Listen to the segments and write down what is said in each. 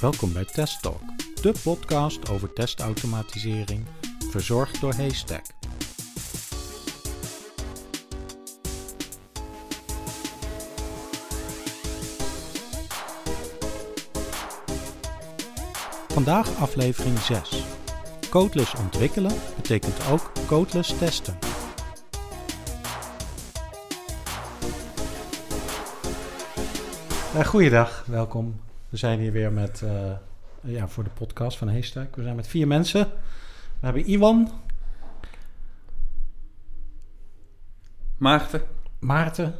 Welkom bij Test Talk, de podcast over testautomatisering, verzorgd door Haystack. Vandaag aflevering 6. Codeless ontwikkelen betekent ook codeless testen. Uh, goeiedag, welkom. We zijn hier weer met, uh, ja, voor de podcast van Haystack. We zijn met vier mensen. We hebben Iwan. Maarten. Maarten.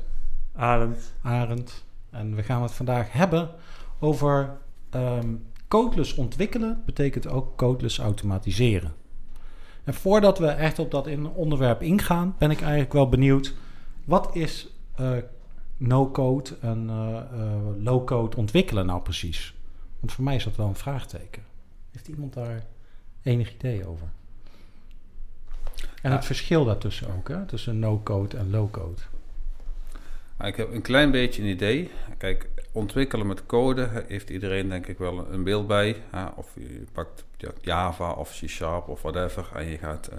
Arend. Arend. En we gaan het vandaag hebben over um, codeless ontwikkelen betekent ook codeless automatiseren. En voordat we echt op dat in onderwerp ingaan, ben ik eigenlijk wel benieuwd: wat is uh, no-code en uh, uh, low-code ontwikkelen nou precies? Want voor mij is dat wel een vraagteken. Heeft iemand daar enig idee over? En ja. het verschil daartussen ook, hè? tussen no-code en low-code. Ik heb een klein beetje een idee. Kijk, ontwikkelen met code heeft iedereen denk ik wel een beeld bij. Hè? Of je pakt Java of C-Sharp of whatever en je gaat uh,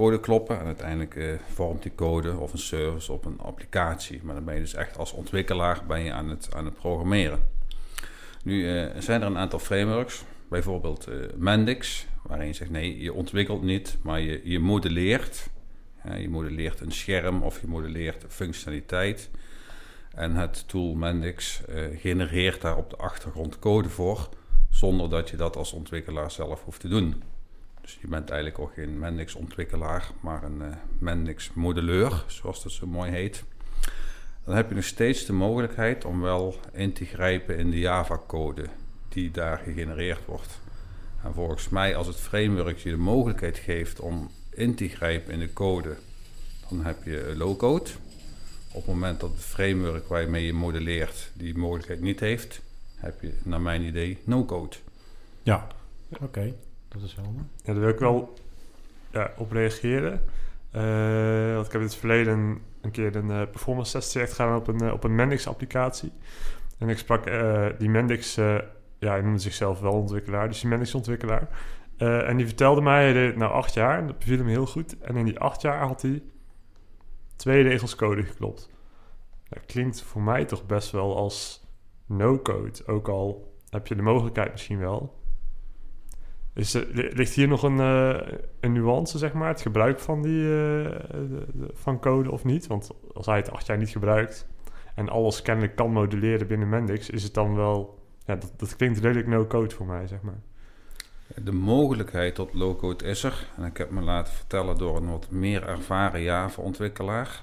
code, kloppen. En uiteindelijk uh, vormt die code of een service op een applicatie. Maar dan ben je dus echt als ontwikkelaar ben je aan, het, aan het programmeren. Nu uh, zijn er een aantal frameworks, bijvoorbeeld Mendix, waarin je zegt nee, je ontwikkelt niet, maar je, je modelleert. je modelleert een scherm of je modelleert functionaliteit. En het tool Mendix genereert daar op de achtergrond code voor, zonder dat je dat als ontwikkelaar zelf hoeft te doen. Dus je bent eigenlijk ook geen Mendix-ontwikkelaar, maar een uh, Mendix-modelleur, zoals dat zo mooi heet. Dan heb je nog steeds de mogelijkheid om wel in te grijpen in de Java-code die daar gegenereerd wordt. En volgens mij, als het framework je de mogelijkheid geeft om in te grijpen in de code, dan heb je low-code op het moment dat het framework waarmee je modelleert die mogelijkheid niet heeft, heb je naar mijn idee no-code. Ja, oké. Dat is helder. Ja, daar wil ik wel ja, op reageren. Uh, want ik heb in het verleden een keer een uh, performance test traject gedaan op een, uh, op een Mendix applicatie. En ik sprak die Mendix, ja, hij noemde zichzelf wel ontwikkelaar, dus die Mendix ontwikkelaar. en die vertelde mij, hij nou acht jaar, dat beviel hem heel goed. En in die acht jaar had hij twee regels code geklopt. Dat klinkt voor mij toch best wel als no-code. Ook al heb je de mogelijkheid misschien wel. Is ligt hier nog een, uh, een nuance, zeg maar, het gebruik van, die, de, de, van code of niet? Want als hij het acht jaar niet gebruikt en alles kennelijk kan modelleren binnen Mendix, is het dan wel... Ja, dat, dat klinkt redelijk no-code voor mij, zeg maar. De mogelijkheid tot low-code is er. En ik heb me laten vertellen door een wat meer ervaren Java-ontwikkelaar.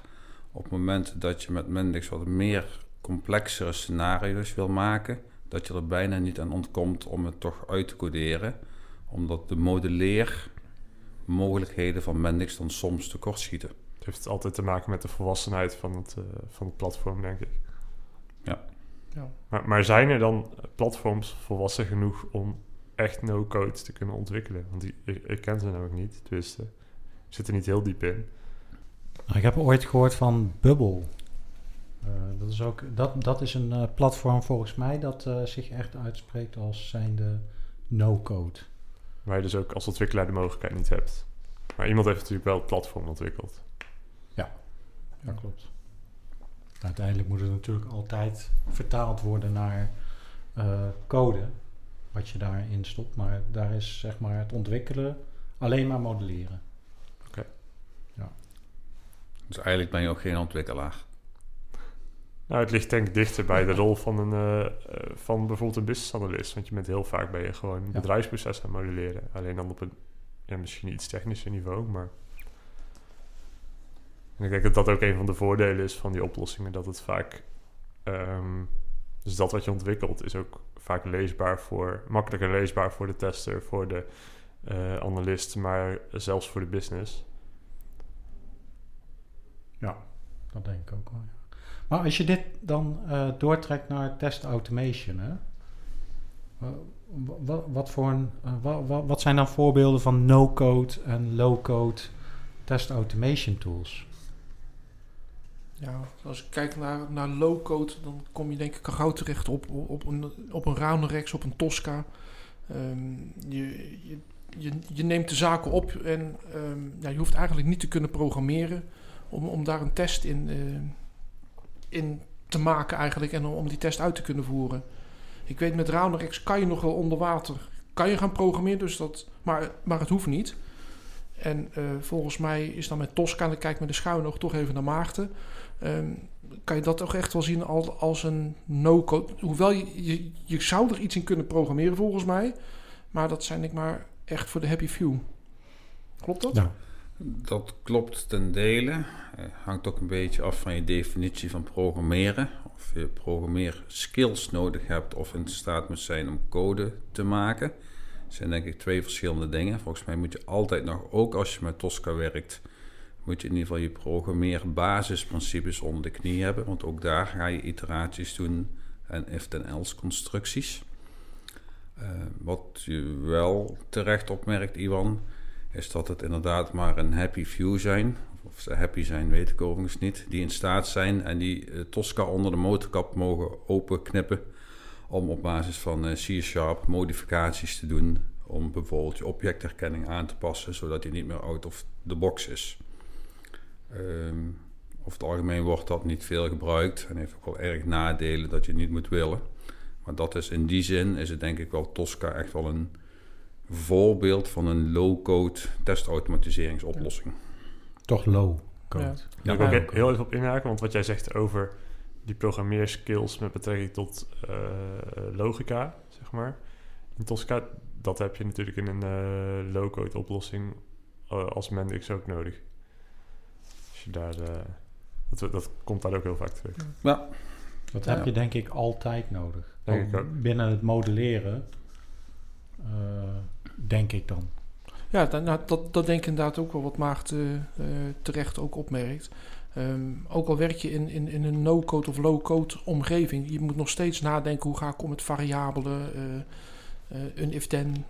Op het moment dat je met Mendix wat meer complexere scenario's wil maken, dat je er bijna niet aan ontkomt om het toch uit te coderen. Omdat de modelleermogelijkheden van Mendix dan soms tekortschieten. Het heeft altijd te maken met de volwassenheid van het, uh, van het platform, denk ik. Ja. ja. Maar, maar zijn er dan platforms volwassen genoeg om echt no-code te kunnen ontwikkelen. Want ik, ik, ken ze namelijk niet, dus uh, ik zit er niet heel diep in. Ik heb ooit gehoord van Bubble. Uh, dat, is ook, dat, dat is een uh, platform volgens mij dat uh, zich echt uitspreekt als zijnde no-code. Waar je dus ook als ontwikkelaar de mogelijkheid niet hebt. Maar iemand heeft natuurlijk wel het platform ontwikkeld. Ja, ja klopt. Uiteindelijk moet het natuurlijk altijd vertaald worden naar code wat je daarin stopt. Maar daar is zeg maar het ontwikkelen alleen maar modelleren. Oké. Okay. Ja. Dus eigenlijk ben je ook geen ontwikkelaar. Nou, het ligt denk ik dichter bij de rol van, een, uh, van bijvoorbeeld een business analyst. Want je bent heel vaak ben je gewoon ja. bedrijfsproces aan modelleren. Alleen dan op een ja, misschien iets technischer niveau, maar... En ik denk dat dat ook een van de voordelen is van die oplossingen. Dat het vaak... Um, dus dat wat je ontwikkelt is ook vaak leesbaar voor, makkelijker leesbaar voor de tester, voor de uh, analist, maar zelfs voor de business. Ja, dat denk ik ook wel. Ja. Maar als je dit dan uh, doortrekt naar test automation, hè? Wat, wat, voor een, uh, wat, zijn dan voorbeelden van no-code en low-code test automation tools? Ja, als ik kijk naar, naar low-code, dan kom je denk ik gauw terecht op, op, een, op een op een Tosca. Ehm, je, je, je, neemt de zaken op en ehm, je hoeft eigenlijk niet te kunnen programmeren om, om daar een test in, eh, in te maken eigenlijk en om die test uit te kunnen voeren. Ik weet met Raunerex kan je nog wel onder water, kan je gaan programmeren, dus dat, maar, maar het hoeft niet. En eh, volgens mij is dan met Tosca, en ik kijk met de schuin nog toch even naar Maarten. Ehm, kan je dat toch echt wel zien als, een no-code. Hoewel je, je, je, zou er iets in kunnen programmeren volgens mij. Maar dat zijn ik maar echt voor de happy few. Klopt dat? Ja. Dat klopt ten dele. Uh, hangt ook een beetje af van je definitie van programmeren. Of je programmeerskills nodig hebt of in staat moet zijn om code te maken. Dat zijn denk ik twee verschillende dingen. Volgens mij moet je altijd nog, ook als je met Tosca werkt, moet je in ieder geval je programmeerbasisprincipes onder de knie hebben. Want ook daar ga je iteraties doen en if-then-else constructies. Uh, wat je wel terecht opmerkt, Iwan, is dat het inderdaad maar een happy few zijn. Of ze happy zijn, weet ik overigens niet. Die in staat zijn en die uh, Tosca onder de motorkap mogen openknippen. Om op basis van uh, C-sharp modificaties te doen. Om bijvoorbeeld je objectherkenning aan te passen, zodat die niet meer out of the box is. Um, over het algemeen wordt dat niet veel gebruikt en heeft ook wel erg nadelen dat je niet moet willen. Maar dat is in die zin is het denk ik wel Tosca echt wel een voorbeeld van een low-code testautomatiseringsoplossing. Ja. Toch low code. Ja. Daar wil ik ook heel even op inhaken, want wat jij zegt over die programmeerskills met betrekking tot uh, logica, zeg maar. In Tosca, dat heb je natuurlijk in een uh, low-code oplossing uh, als Mendix ook nodig daar, uh, dat, dat komt daar ook heel vaak terug. Ja. Dat heb je denk ik altijd nodig. Denk ik ook. Binnen het modelleren, denk ik dan. Ja, dat, nou, dat, dat denk ik inderdaad ook wel wat Maarten uh, terecht ook opmerkt. Um, ook al werk je in, in, in een no-code of low-code omgeving, je moet nog steeds nadenken hoe ga ik om met variabelen, uh, een if-then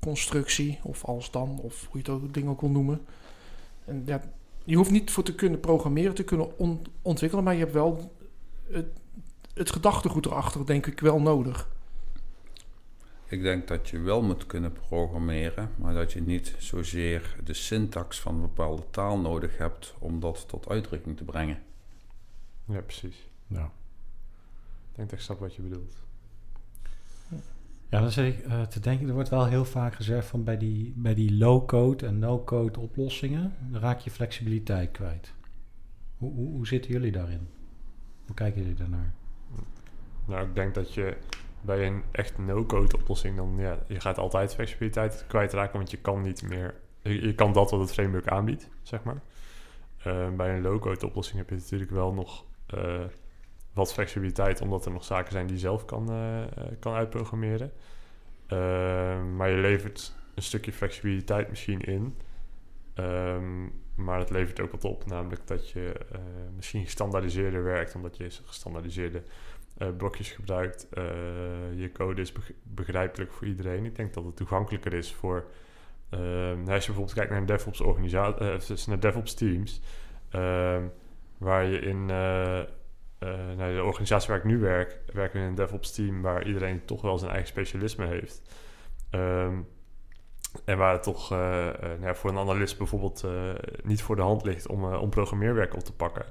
constructie, of als dan, of hoe je ook ding ook wil noemen. En ja, je hoeft niet voor te kunnen programmeren, te kunnen ontwikkelen, maar je hebt wel het, het gedachtegoed erachter, denk ik, wel nodig. Ik denk dat je wel moet kunnen programmeren, maar dat je niet zozeer de syntax van een bepaalde taal nodig hebt om dat tot uitdrukking te brengen. Ja, precies. Ja. Ik denk dat ik snap wat je bedoelt. Ja, dan zit ik uh, te denken, er wordt wel heel vaak gezegd van bij die, bij die low-code en no-code oplossingen, raak je flexibiliteit kwijt. Hoe, hoe, hoe, zitten jullie daarin? Hoe kijken jullie daarnaar? Nou, ik denk dat je bij een echt no-code oplossing dan, ja, je gaat altijd flexibiliteit kwijtraken, want je kan niet meer, je, kan dat wat het framework aanbiedt, zeg maar. Uh, bij een low-code oplossing heb je natuurlijk wel nog uh, wat flexibiliteit, omdat er nog zaken zijn die je zelf kan, uh, kan uitprogrammeren. Uh, maar je levert een stukje flexibiliteit misschien in. Um, maar het levert ook wat op, namelijk dat je misschien gestandaardiseerder werkt, omdat je gestandaardiseerde blokjes gebruikt. je code is begrijpelijk voor iedereen. Ik denk dat het toegankelijker is voor. Ehm, als je bijvoorbeeld kijkt naar een DevOps organisatie, naar DevOps teams, ehm, waar je in nou, de organisatie waar ik nu werk, werken we in een DevOps team waar iedereen toch wel zijn eigen specialisme heeft. Um, en waar het toch nou, voor een analist bijvoorbeeld niet voor de hand ligt om, om programmeerwerk op te pakken.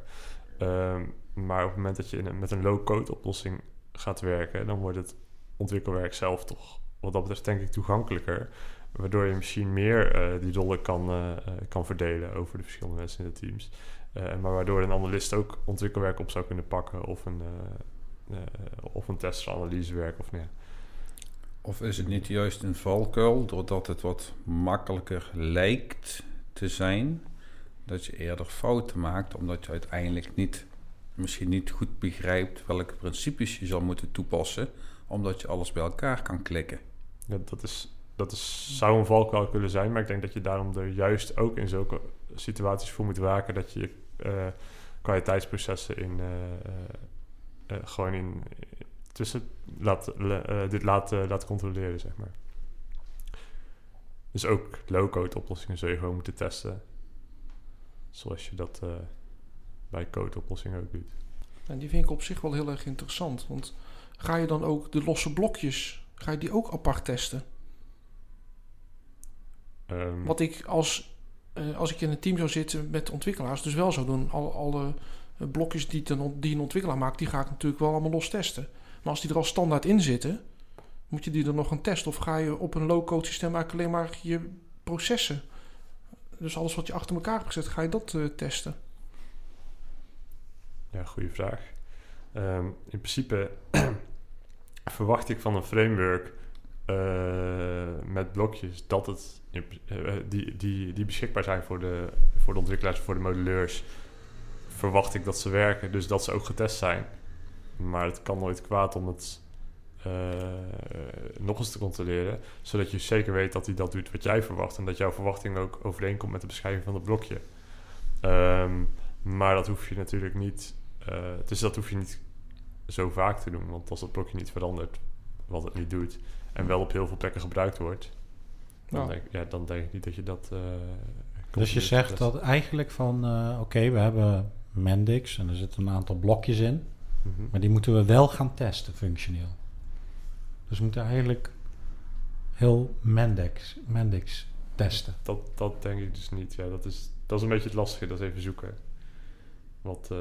Maar op het moment dat je met een low-code oplossing gaat werken, dan wordt het ontwikkelwerk zelf toch wat dat betreft denk ik toegankelijker. Waardoor je misschien meer die rollen kan, kan verdelen over de verschillende mensen in de teams. Uh, maar waardoor een analist ook ontwikkelwerk op zou kunnen pakken of een, of een testanalysewerk of nee. Of is het niet juist een valkuil doordat het wat makkelijker lijkt te zijn, dat je eerder fouten maakt omdat je uiteindelijk niet, misschien niet goed begrijpt welke principes je zal moeten toepassen, omdat je alles bij elkaar kan klikken. Ja, dat is, dat is, zou een valkuil kunnen zijn, maar ik denk dat je daarom er juist ook in zulke situaties voor moet waken dat je uh, kwaliteitsprocessen in uh, gewoon in tussen laat, dit laat, laat controleren, zeg maar. Dus ook low-code oplossingen zul je gewoon moeten testen. Zoals je dat bij codeoplossingen ook doet. En die vind ik op zich wel heel erg interessant. Want ga je dan ook de losse blokjes, ga je die ook apart testen? Ehm, Wat ik als, eh, als ik in een team zou zitten met ontwikkelaars, dus wel zou doen. Al, alle eh, blokjes die, ten, die een ontwikkelaar maakt, die ga ik natuurlijk wel allemaal los testen. Maar als die er al standaard in zitten, moet je die er nog gaan testen? Of ga je op een low-code systeem eigenlijk alleen maar je processen, dus alles wat je achter elkaar hebt gezet, ga je dat eh, testen? Ja, goede vraag. Ehm, in principe verwacht ik van een framework eh, met blokjes dat het pri- eh, die, die, die beschikbaar zijn voor de, voor de ontwikkelaars, voor de modelleurs. Verwacht ik dat ze werken, dus dat ze ook getest zijn. Maar het kan nooit kwaad om het eh, nog eens te controleren, zodat je zeker weet dat hij dat doet wat jij verwacht en dat jouw verwachting ook overeenkomt met de beschrijving van het blokje. Ehm, maar dat hoef je natuurlijk niet. Eh, dus dat hoef je niet zo vaak te doen. Want als dat blokje niet verandert, wat het niet doet, en wel op heel veel plekken gebruikt wordt, dan, Ja. denk, ja, dan denk ik niet dat je dat. eh, Dus je zegt dat eigenlijk van, eh, oké, we hebben Mendix en er zitten een aantal blokjes in, Mhm. maar die moeten we wel gaan testen functioneel. Dus we moeten eigenlijk heel Mendix, Mendix testen. Dat, dat denk ik dus niet. Ja, dat, is, dat is een beetje het lastige, dat is even zoeken. Wat, eh,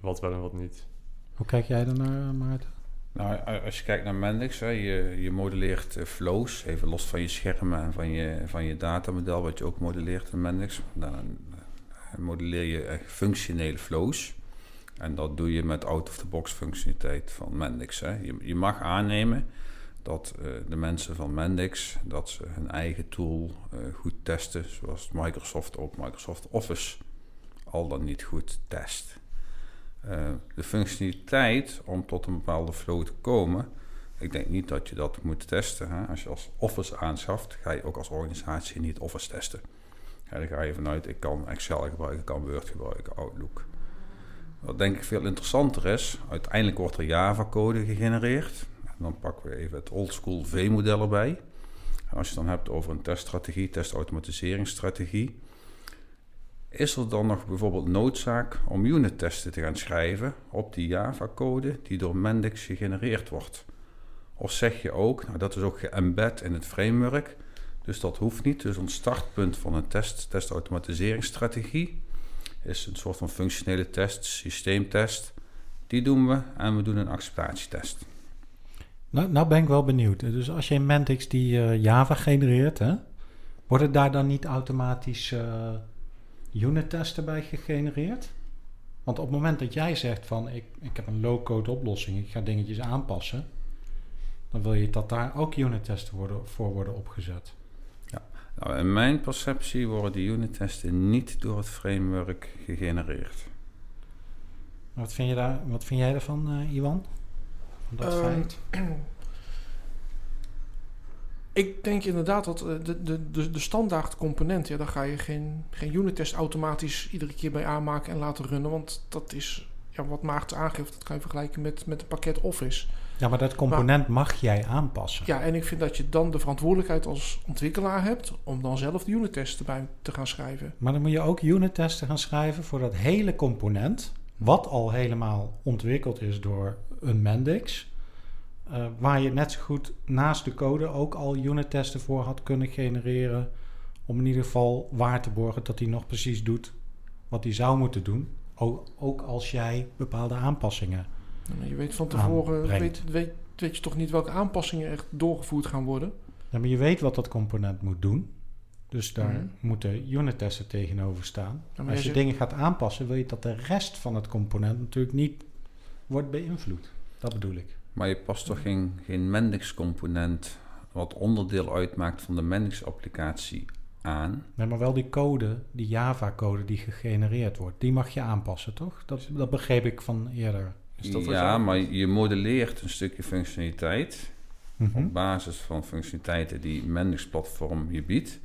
wat wel en wat niet. Hoe kijk jij daarnaar, Maarten? Nou, als je kijkt naar Mendix, hè, je, je modelleert eh, flows, even los van je schermen en van je, van je datamodel, wat je ook modelleert in Mendix. Dan eh, modelleer je echt functionele flows. En dat doe je met out-of-the-box functionaliteit van Mendix. Hè. Je, je mag aannemen dat eh, de mensen van Mendix, dat ze hun eigen tool eh, goed testen, zoals Microsoft ook Microsoft Office al dan niet goed test. Eh, de functionaliteit om tot een bepaalde flow te komen. Ik denk niet dat je dat moet testen. Hè? Als je als Office aanschaft, ga je ook als organisatie niet Office testen. Dan ga je vanuit, ik kan Excel gebruiken, ik kan Word gebruiken, Outlook. Wat denk ik veel interessanter is, uiteindelijk wordt er Java-code gegenereerd. En dan pakken we even het oldschool V-model erbij. Als je het dan hebt over een teststrategie, testautomatiseringsstrategie, is er dan nog bijvoorbeeld noodzaak om unit-testen te gaan schrijven op die Java-code die door Mendix gegenereerd wordt? Of zeg je ook, nou dat is ook geëmbed in het framework, dus dat hoeft niet. Dus ons startpunt van een test, testautomatiseringsstrategie is een soort van functionele test, systeemtest. Die doen we en we doen een acceptatietest. Nou, nou ben ik wel benieuwd. Dus als je in Mendix die eh, Java genereert, hè, worden daar dan niet automatisch eh unit testen bij gegenereerd? Want op het moment dat jij zegt van ik, ik heb een low-code oplossing, ik ga dingetjes aanpassen, dan wil je dat daar ook unit testen worden, voor worden opgezet. Nou, in mijn perceptie worden die unit-testen niet door het framework gegenereerd. Wat vind, je daar, wat vind jij daarvan, eh, Iwan? Van dat Ehm, feit? Ik denk inderdaad dat eh, de, de, de, de standaard component, ja, daar ga je geen, geen unit test automatisch iedere keer bij aanmaken en laten runnen. Want dat is, ja, wat Maarten aangeeft, dat kan je vergelijken met, met een pakket Office. Ja, maar dat component mag jij aanpassen. Ja, en ik vind dat je dan de verantwoordelijkheid als ontwikkelaar hebt om dan zelf de unit test erbij te gaan schrijven. Maar dan moet je ook unit testen gaan schrijven voor dat hele component, wat al helemaal ontwikkeld is door een Mendix. Eh, waar je net zo goed naast de code ook al unit testen voor had kunnen genereren. Om in ieder geval waar te borgen dat hij nog precies doet wat hij zou moeten doen. Ook, ook als jij bepaalde aanpassingen. En je weet van tevoren, weet, weet, weet je toch niet welke aanpassingen echt doorgevoerd gaan worden. Ja, maar je weet wat dat component moet doen. Dus daar Mhm. moeten unit testen tegenover staan. Ja, Als je dingen gaat aanpassen, wil je dat de rest van het component natuurlijk niet wordt beïnvloed. Dat bedoel ik. Maar je past toch geen, geen Mendix-component wat onderdeel uitmaakt van de Mendix-applicatie aan? Nee, maar wel die code, die Java-code die gegenereerd wordt, die mag je aanpassen, toch? Dat, dat begreep ik van eerder. Is dat wat ja, maar je modelleert een stukje functionaliteit Mhm. op basis van functionaliteiten die Mendix-platform je biedt.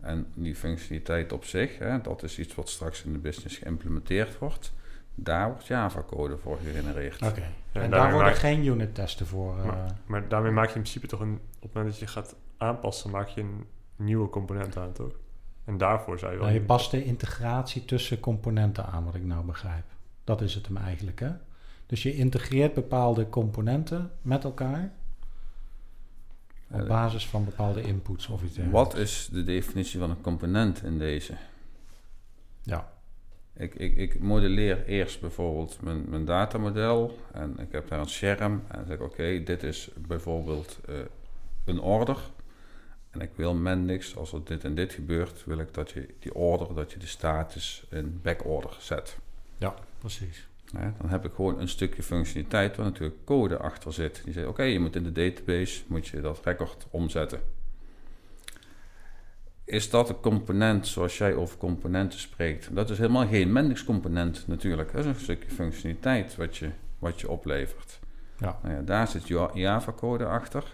En die functionaliteit op zich, hè, dat is iets wat straks in de business geïmplementeerd wordt. Daar wordt Java-code voor gegenereerd. Oké. Ja, en en daar worden maak- geen unit testen voor. eh, Maar- Maar daarmee maak je in principe toch een... Op het moment dat je gaat aanpassen, maak je een nieuwe component aan, toch? En daarvoor zou je wel... Nou, je past de integratie tussen componenten aan, wat ik nou begrijp. Dat is het hem eigenlijk, hè? Dus je integreert bepaalde componenten met elkaar op Eh, basis van bepaalde inputs of iets dergelijks. Wat is de definitie van een component in deze? Ja, Ik, ik, ik modelleer eerst bijvoorbeeld mijn, mijn datamodel en ik heb daar een scherm en zeg oké, dit is bijvoorbeeld eh, een order. En ik wil Mendix, als er dit en dit gebeurt, wil ik dat je die order, dat je de status in backorder zet. precies. Hè, dan heb ik gewoon een stukje functionaliteit waar natuurlijk code achter zit. Die zegt, oké, je moet in de database moet je dat record omzetten. Is dat een component zoals jij over componenten spreekt? Dat is helemaal geen Mendix component natuurlijk. Dat is een stukje functionaliteit wat je, wat je oplevert. Ja. Nou ja, daar zit Ja- Java-code achter.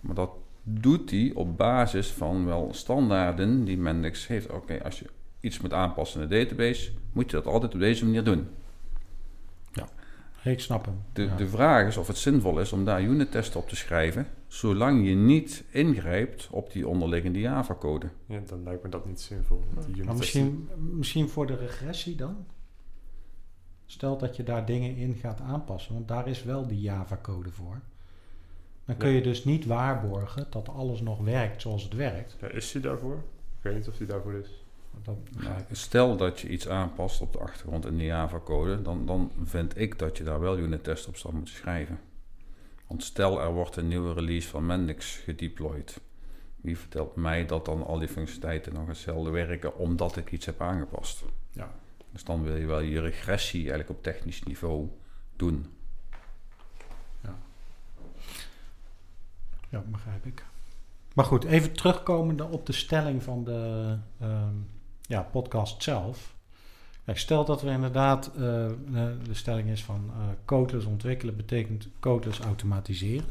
Maar dat doet hij op basis van wel standaarden die Mendix heeft. Oké, als je iets moet aanpassen in de database, moet je dat altijd op deze manier doen. Ik snap hem. De, ja. de vraag is of het zinvol is om daar unit-testen op te schrijven, zolang je niet ingrijpt op die onderliggende Java-code. Ja, dan lijkt me dat niet zinvol. maar misschien, misschien voor de regressie dan? Stel dat je daar dingen in gaat aanpassen, want daar is wel die Java-code voor. Dan kun Ja. je dus niet waarborgen dat alles nog werkt zoals het werkt. Ja, is die daarvoor? Ik weet niet of die daarvoor is. Dat begrijp ik. Stel dat je iets aanpast op de achtergrond in de Java-code, dan, dan vind ik dat je daar wel unit-testen op zou moeten schrijven. Want stel er wordt een nieuwe release van Mendix gedeployed. Wie vertelt mij dat dan al die functionaliteiten nog hetzelfde werken omdat ik iets heb aangepast? Ja. Dus dan wil je wel je regressie eigenlijk op technisch niveau doen. Ja, begrijp ik. Maar goed, even terugkomende op de stelling van de ehm, ja, podcast zelf. Kijk, stel dat we inderdaad, eh, de stelling is van eh codeless ontwikkelen betekent codeless automatiseren.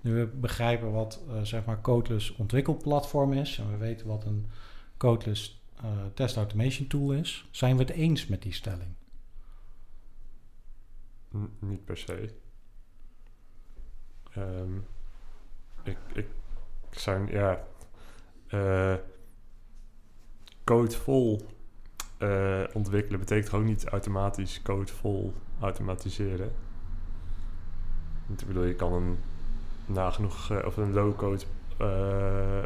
Nu we begrijpen wat eh, zeg maar codeless ontwikkelplatform is en we weten wat een codeless eh, test automation tool is, zijn we het eens met die stelling? Niet per se. Ehm, ik, ik, ja, code vol eh, ontwikkelen betekent ook niet automatisch code vol automatiseren. Ik bedoel, je kan een nagenoeg eh, of een low-code eh,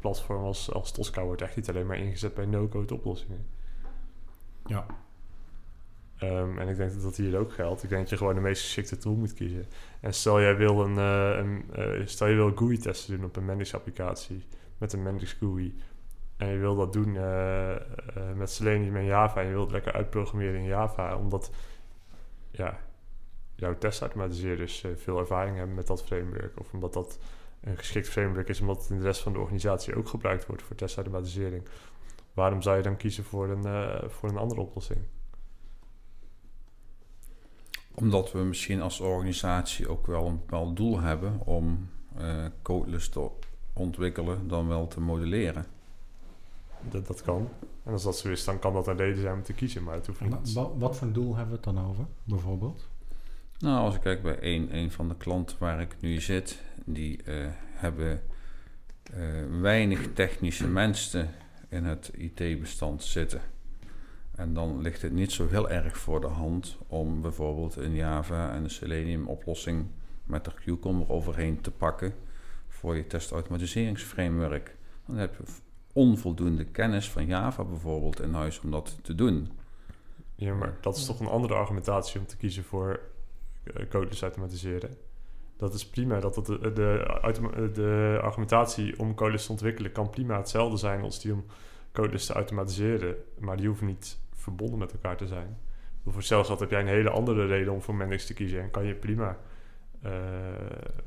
platform als, als Tosca wordt echt niet alleen maar ingezet bij no-code oplossingen. Ja. Ehm, en ik denk dat dat hier ook geldt. Ik denk dat je gewoon de meest geschikte tool moet kiezen. En stel jij wil een, een stel je wil GUI testen doen op een Mendix applicatie met een Mendix GUI. En je wil dat doen eh, eh, met Selenium en Java. En je wilt lekker uitprogrammeren in Java. Omdat ja, jouw testautomatiseerders eh, veel ervaring hebben met dat framework. Of omdat dat een geschikt framework is, omdat het in de rest van de organisatie ook gebruikt wordt voor testautomatisering. Waarom zou je dan kiezen voor een, voor een andere oplossing? Omdat we misschien als organisatie ook wel een bepaald doel hebben om eh codeless te ontwikkelen dan wel te modelleren. Dat, dat kan. En als dat zo is, dan kan dat een reden zijn om te kiezen. Maar het hoeft niet. wa- wat voor doel hebben we het dan over, bijvoorbeeld? Nou, als ik kijk bij een, een van de klanten waar ik nu zit, die eh, hebben eh, weinig technische mensen in het IT-bestand zitten. En dan ligt het niet zo heel erg voor de hand om bijvoorbeeld een Java en een Selenium oplossing met er Cucumber overheen te pakken voor je testautomatiseringsframework. Dan heb je onvoldoende kennis van Java bijvoorbeeld in huis om dat te doen. Ja, maar dat is toch een andere argumentatie om te kiezen voor eh, codeless automatiseren. Dat is prima. Dat het de, de, automa- de argumentatie om codeless te ontwikkelen kan prima hetzelfde zijn als die om codeless te automatiseren. Maar die hoeven niet verbonden met elkaar te zijn. Voor zelfs dat heb jij een hele andere reden om voor Mendix te kiezen. En kan je prima eh,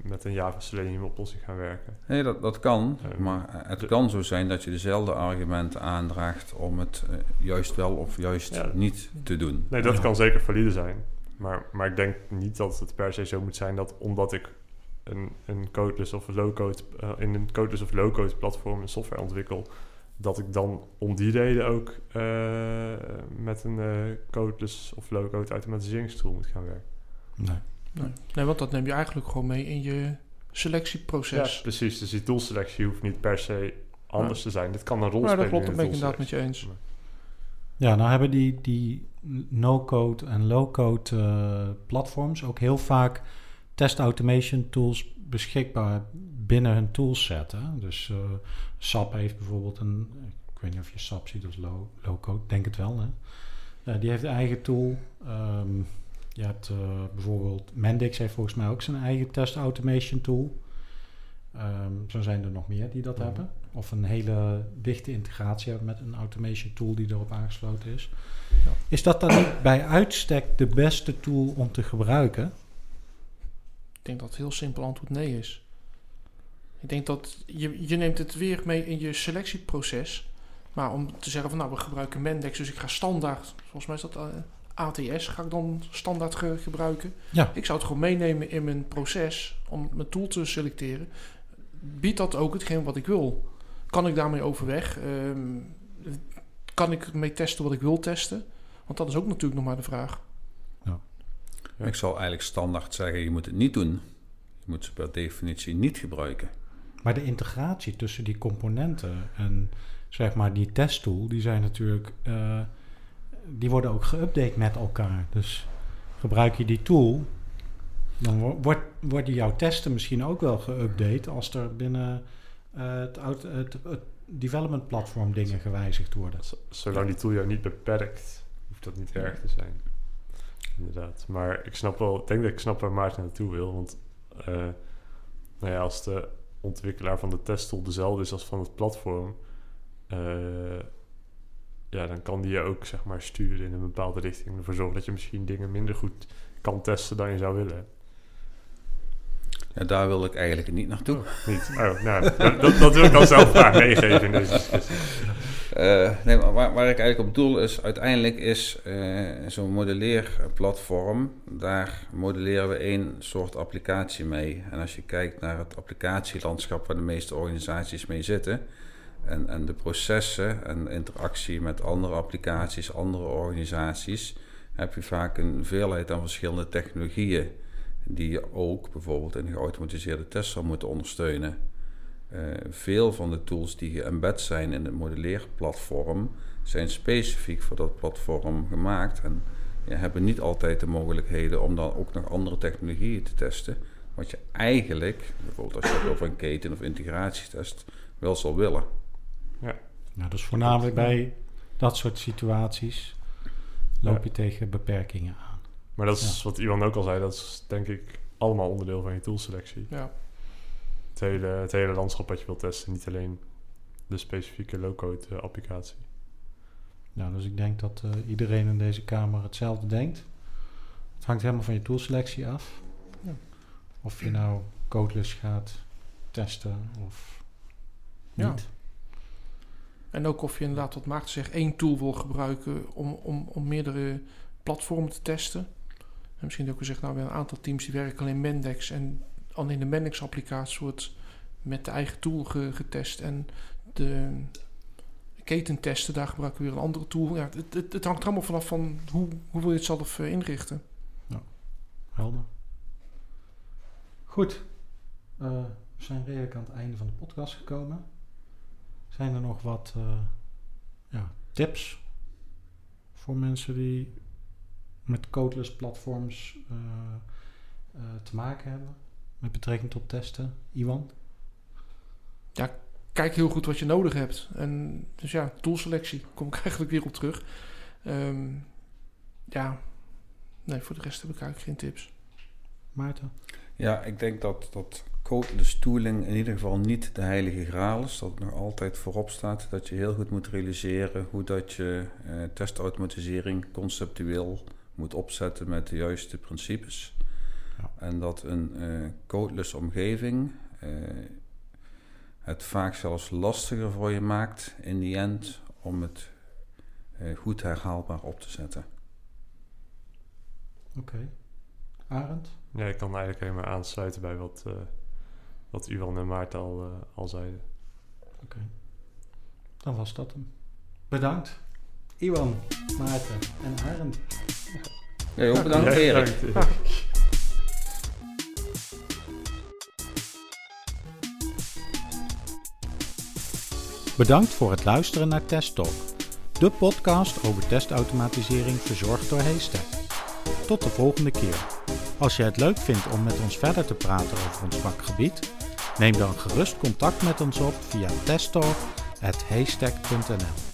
met een Java Selenium oplossing gaan werken. Nee, dat, dat kan. Eh, maar het de- kan zo zijn dat je dezelfde argumenten aandraagt om het eh, juist wel of juist Ja. niet te doen. Nee, dat Ja. kan zeker valide zijn. Maar, maar ik denk niet dat het per se zo moet zijn dat omdat ik een, een codeless of low-code in een codeless of low-code platform een software ontwikkel, dat ik dan om die reden ook eh, met een eh, codeless of low-code automatiseringstool moet gaan werken. Nee. Nee. nee, want dat neem je eigenlijk gewoon mee in je Ja, selectieproces. precies. Dus die toolselectie hoeft niet per se anders te zijn. Dit kan een rol Maar spelen dat klopt, in dat ben ik inderdaad met je doelselectie. eens. Ja, nou hebben die, die no-code en low-code eh, platforms ook heel vaak test automation tools beschikbaar binnen hun toolset. Hè? Dus eh, SAP heeft bijvoorbeeld een, ik weet niet of je SAP ziet als low, low-code, denk het wel. Hè? Eh, die heeft een eigen tool. Ehm, je hebt eh, bijvoorbeeld Mendix heeft volgens mij ook zijn eigen test automation tool. Ehm, zo zijn er nog meer die dat Mhm. hebben. Of een hele dichte integratie hebben met een automation tool die erop aangesloten is. Ja. Is dat dan niet bij uitstek de beste tool om te gebruiken? Ik denk dat het heel simpel antwoord nee is. Ik denk dat je, je neemt het weer mee in je selectieproces. Maar om te zeggen van nou, we gebruiken Mendex, dus ik ga standaard, volgens mij is dat eh, ATS, ga ik dan standaard ge- gebruiken. Ja. Ik zou het gewoon meenemen in mijn proces om mijn tool te selecteren. Biedt dat ook hetgeen wat ik wil? Kan ik daarmee overweg? Ehm, kan ik mee testen wat ik wil testen? Want dat is ook natuurlijk nog maar de vraag. Ja. Ik zal eigenlijk standaard zeggen, je moet het niet doen. Je moet ze per definitie niet gebruiken. Maar de integratie tussen die componenten en zeg maar die testtool, die zijn natuurlijk, eh, die worden ook geüpdate met elkaar. Dus gebruik je die tool, dan wo- wordt, worden jouw testen misschien ook wel geüpdate als er binnen eh, het, het, development platform dingen gewijzigd worden. Zolang die tool jou niet beperkt, hoeft dat niet erg te zijn. Inderdaad. Maar ik snap wel, ik denk dat ik snap waar Maarten naartoe wil. Want eh, nou ja, als de ontwikkelaar van de testtool dezelfde is als van het platform, eh, ja, dan kan die je ook zeg maar sturen in een bepaalde richting. Ervoor zorgen dat je misschien dingen minder goed kan testen dan je zou willen. Ja, daar wil ik eigenlijk niet naartoe. Niet? Oh, nou, dat, dat, wil ik dan zelf graag meegeven in deze discussie. Eh, nee, maar waar, waar ik eigenlijk op doel is, uiteindelijk is eh, zo'n modelleerplatform, daar modelleren we één soort applicatie mee. En als je kijkt naar het applicatielandschap waar de meeste organisaties mee zitten, en, en de processen en interactie met andere applicaties, andere organisaties, heb je vaak een veelheid aan verschillende technologieën die je ook bijvoorbeeld in geautomatiseerde test zou moeten ondersteunen. Eh, veel van de tools die geëmbed zijn in het modelleerplatform zijn specifiek voor dat platform gemaakt en ja, hebben niet altijd de mogelijkheden om dan ook nog andere technologieën te testen. Wat je eigenlijk, bijvoorbeeld als je het over een keten- of integratietest, wel zal willen. Nou, dus voornamelijk bij dat soort situaties loop Ja. je tegen beperkingen aan. Maar dat is wat Iwan ook al zei, dat is denk ik allemaal onderdeel van je toolselectie. Ja. Het hele, het hele landschap wat je wilt testen, niet alleen de specifieke low-code eh, applicatie. Nou, dus ik denk dat eh, iedereen in deze kamer hetzelfde denkt. Het hangt helemaal van je toolselectie af. Ja. Of je nou codeless gaat testen of Ja. niet. En ook of je inderdaad, wat Maarten zegt, één tool wil gebruiken om, om, om meerdere platformen te testen. En misschien ook gezegd, nou, we hebben een aantal teams die werken alleen Mendex. En alleen de Mendex-applicatie wordt met de eigen tool ge- getest. En de ketentesten, daar gebruiken we weer een andere tool. Ja, het, het, het hangt er allemaal vanaf van hoe, hoe wil je het zelf eh, inrichten. Helder. Goed. Eh, we zijn redelijk aan het einde van de podcast gekomen. Zijn er nog wat eh, ja, tips voor mensen die met codeless platforms eh, eh, te maken hebben? Met betrekking tot testen? Iwan? Kijk heel goed wat je nodig hebt. En dus ja, toolselectie, kom ik eigenlijk weer op terug. Ehm, ja, nee, voor de rest heb ik eigenlijk geen tips. Maarten? Ja, ik denk dat, dat codeless tooling in ieder geval niet de heilige graal is. Dat het nog altijd voorop staat. Dat je heel goed moet realiseren hoe dat je eh, testautomatisering conceptueel moet opzetten met de juiste principes. Ja. En dat een eh codeless omgeving eh, het vaak zelfs lastiger voor je maakt in die end om het eh, goed herhaalbaar op te zetten. Oké. Arend? Ja, ik kan eigenlijk helemaal aansluiten bij wat, eh, wat Iwan en Maarten al, eh, al zeiden. Oké. Dan was dat hem. Bedankt. Iwan, Maarten en Arend. Ja, ook bedankt Erik. bedankt. Bedankt voor het luisteren naar Test Talk, de podcast over testautomatisering verzorgd door Haystack. Tot de volgende keer. Als je het leuk vindt om met ons verder te praten over ons vakgebied, neem dan gerust contact met ons op via testtalk.haystack.nl.